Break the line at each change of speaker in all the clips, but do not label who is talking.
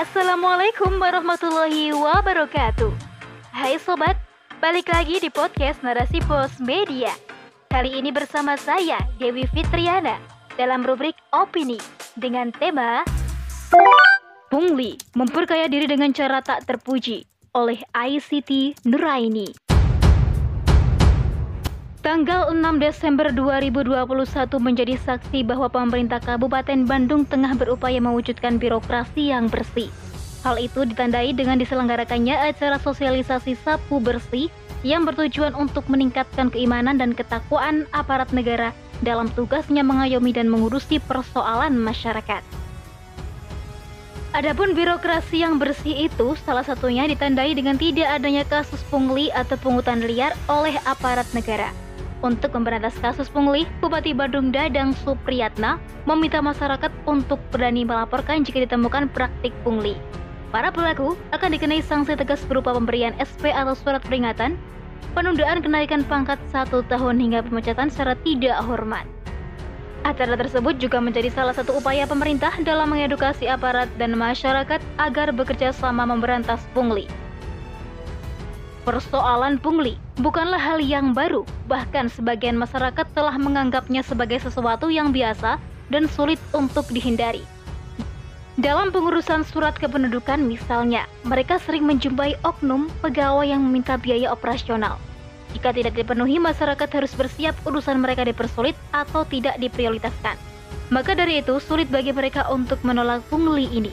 Assalamualaikum warahmatullahi wabarakatuh. Hai sobat, balik lagi di podcast Narasi Pos Media. Kali ini bersama saya Dewi Fitriana dalam rubrik opini dengan tema Pungli memperkaya diri dengan cara tak terpuji oleh ICT Nuraini. Tanggal 6 Desember 2021 menjadi saksi bahwa pemerintah Kabupaten Bandung tengah berupaya mewujudkan birokrasi yang bersih. Hal itu ditandai dengan diselenggarakannya acara sosialisasi sapu bersih yang bertujuan untuk meningkatkan keimanan dan ketakwaan aparat negara dalam tugasnya mengayomi dan mengurusi persoalan masyarakat. Adapun birokrasi yang bersih itu salah satunya ditandai dengan tidak adanya kasus pungli atau pungutan liar oleh aparat negara. Untuk memberantas kasus pungli, Bupati Bandung Dadang Supriyatna meminta masyarakat untuk berani melaporkan jika ditemukan praktik pungli. Para pelaku akan dikenai sanksi tegas berupa pemberian SP atau surat peringatan, penundaan kenaikan pangkat satu tahun hingga pemecatan secara tidak hormat. Acara tersebut juga menjadi salah satu upaya pemerintah dalam mengedukasi aparat dan masyarakat agar bekerja sama memberantas pungli. Persoalan pungli bukanlah hal yang baru, bahkan sebagian masyarakat telah menganggapnya sebagai sesuatu yang biasa dan sulit untuk dihindari. Dalam pengurusan surat kependudukan misalnya, mereka sering menjumpai oknum pegawai yang meminta biaya operasional. Jika tidak dipenuhi, masyarakat harus bersiap urusan mereka dipersulit atau tidak diprioritaskan. Maka dari itu, sulit bagi mereka untuk menolak pungli ini.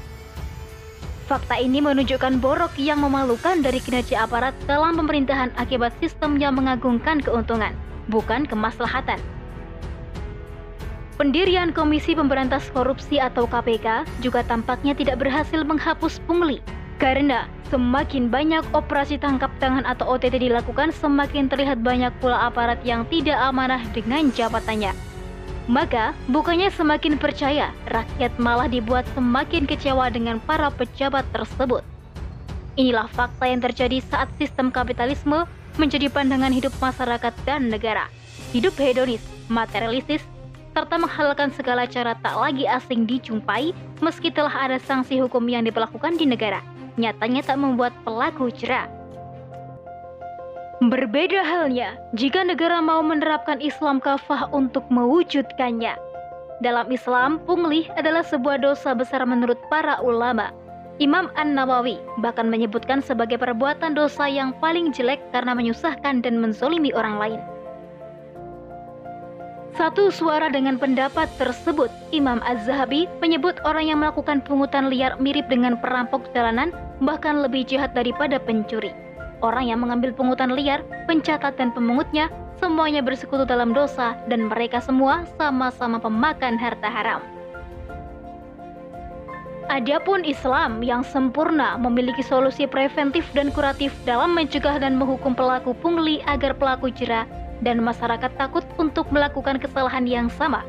Fakta ini menunjukkan borok yang memalukan dari kinerja aparat dalam pemerintahan akibat sistem yang mengagungkan keuntungan, bukan kemaslahatan. Pendirian Komisi Pemberantas Korupsi atau KPK juga tampaknya tidak berhasil menghapus pungli karena semakin banyak operasi tangkap tangan atau OTT dilakukan, semakin terlihat banyak pula aparat yang tidak amanah dengan jabatannya. Maka, bukannya semakin percaya, rakyat malah dibuat semakin kecewa dengan para pejabat tersebut. Inilah fakta yang terjadi saat sistem kapitalisme menjadi pandangan hidup masyarakat dan negara. Hidup hedonis, materialistis, serta menghalalkan segala cara tak lagi asing dijumpai meski telah ada sanksi hukum yang diberlakukan di negara. Nyatanya tak membuat pelaku cerah. Berbeda halnya jika negara mau menerapkan Islam kafah untuk mewujudkannya. Dalam Islam, pungli adalah sebuah dosa besar menurut para ulama. Imam An-Nawawi bahkan menyebutkan sebagai perbuatan dosa yang paling jelek karena menyusahkan dan menzolimi orang lain. Satu suara dengan pendapat tersebut, Imam Az-Zahabi menyebut orang yang melakukan pungutan liar mirip dengan perampok jalanan bahkan lebih jahat daripada pencuri. Orang yang mengambil pungutan liar, pencatat dan pemungutnya semuanya bersekutu dalam dosa dan mereka semua sama-sama pemakan harta haram. Adapun Islam yang sempurna memiliki solusi preventif dan kuratif dalam mencegah dan menghukum pelaku pungli agar pelaku jerah dan masyarakat takut untuk melakukan kesalahan yang sama.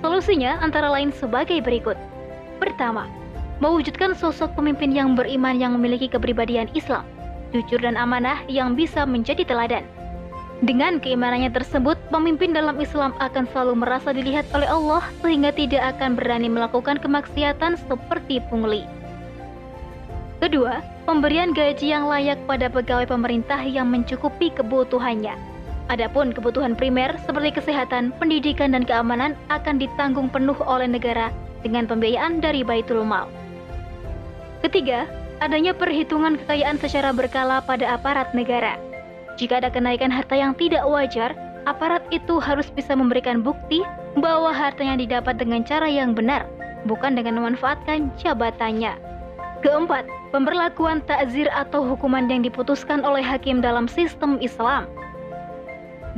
Solusinya antara lain sebagai berikut. Pertama, mewujudkan sosok pemimpin yang beriman yang memiliki kepribadian Islam jujur dan amanah yang bisa menjadi teladan. Dengan keimanannya tersebut, pemimpin dalam Islam akan selalu merasa dilihat oleh Allah sehingga tidak akan berani melakukan kemaksiatan seperti pungli. Kedua, pemberian gaji yang layak pada pegawai pemerintah yang mencukupi kebutuhannya. Adapun kebutuhan primer seperti kesehatan, pendidikan, dan keamanan akan ditanggung penuh oleh negara dengan pembiayaan dari Baitul Mal. Ketiga, adanya perhitungan kekayaan secara berkala pada aparat negara. Jika ada kenaikan harta yang tidak wajar, aparat itu harus bisa memberikan bukti bahwa harta yang didapat dengan cara yang benar, bukan dengan memanfaatkan jabatannya. Keempat, pemberlakuan takzir atau hukuman yang diputuskan oleh hakim dalam sistem Islam.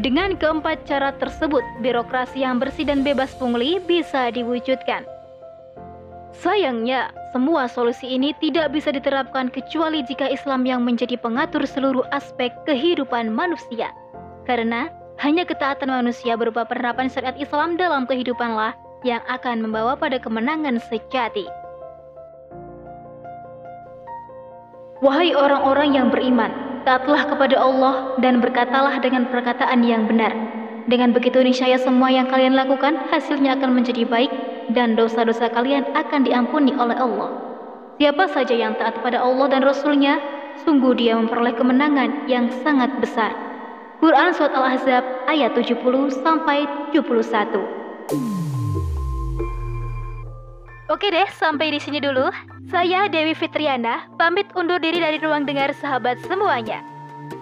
Dengan keempat cara tersebut, birokrasi yang bersih dan bebas pungli bisa diwujudkan. Sayangnya, semua solusi ini tidak bisa diterapkan kecuali jika Islam yang menjadi pengatur seluruh aspek kehidupan manusia. Karena hanya ketaatan manusia berupa penerapan syariat Islam dalam kehidupanlah yang akan membawa pada kemenangan sejati. Wahai orang-orang yang beriman, taatlah kepada Allah dan berkatalah dengan perkataan yang benar. Dengan begitu niscaya semua yang kalian lakukan hasilnya akan menjadi baik dan dosa-dosa kalian akan diampuni oleh Allah. Siapa saja yang taat pada Allah dan Rasulnya, sungguh dia memperoleh kemenangan yang sangat besar. Quran Surat Al-Ahzab ayat 70 sampai 71. Oke deh, sampai di sini dulu. Saya Dewi Fitriana, pamit undur diri dari ruang dengar sahabat semuanya.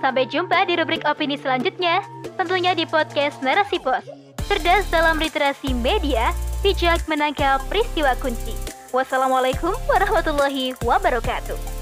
Sampai jumpa di rubrik opini selanjutnya, tentunya di podcast Narasi Pos. Cerdas dalam literasi media, bijak menangkap peristiwa kunci. Wassalamualaikum warahmatullahi wabarakatuh.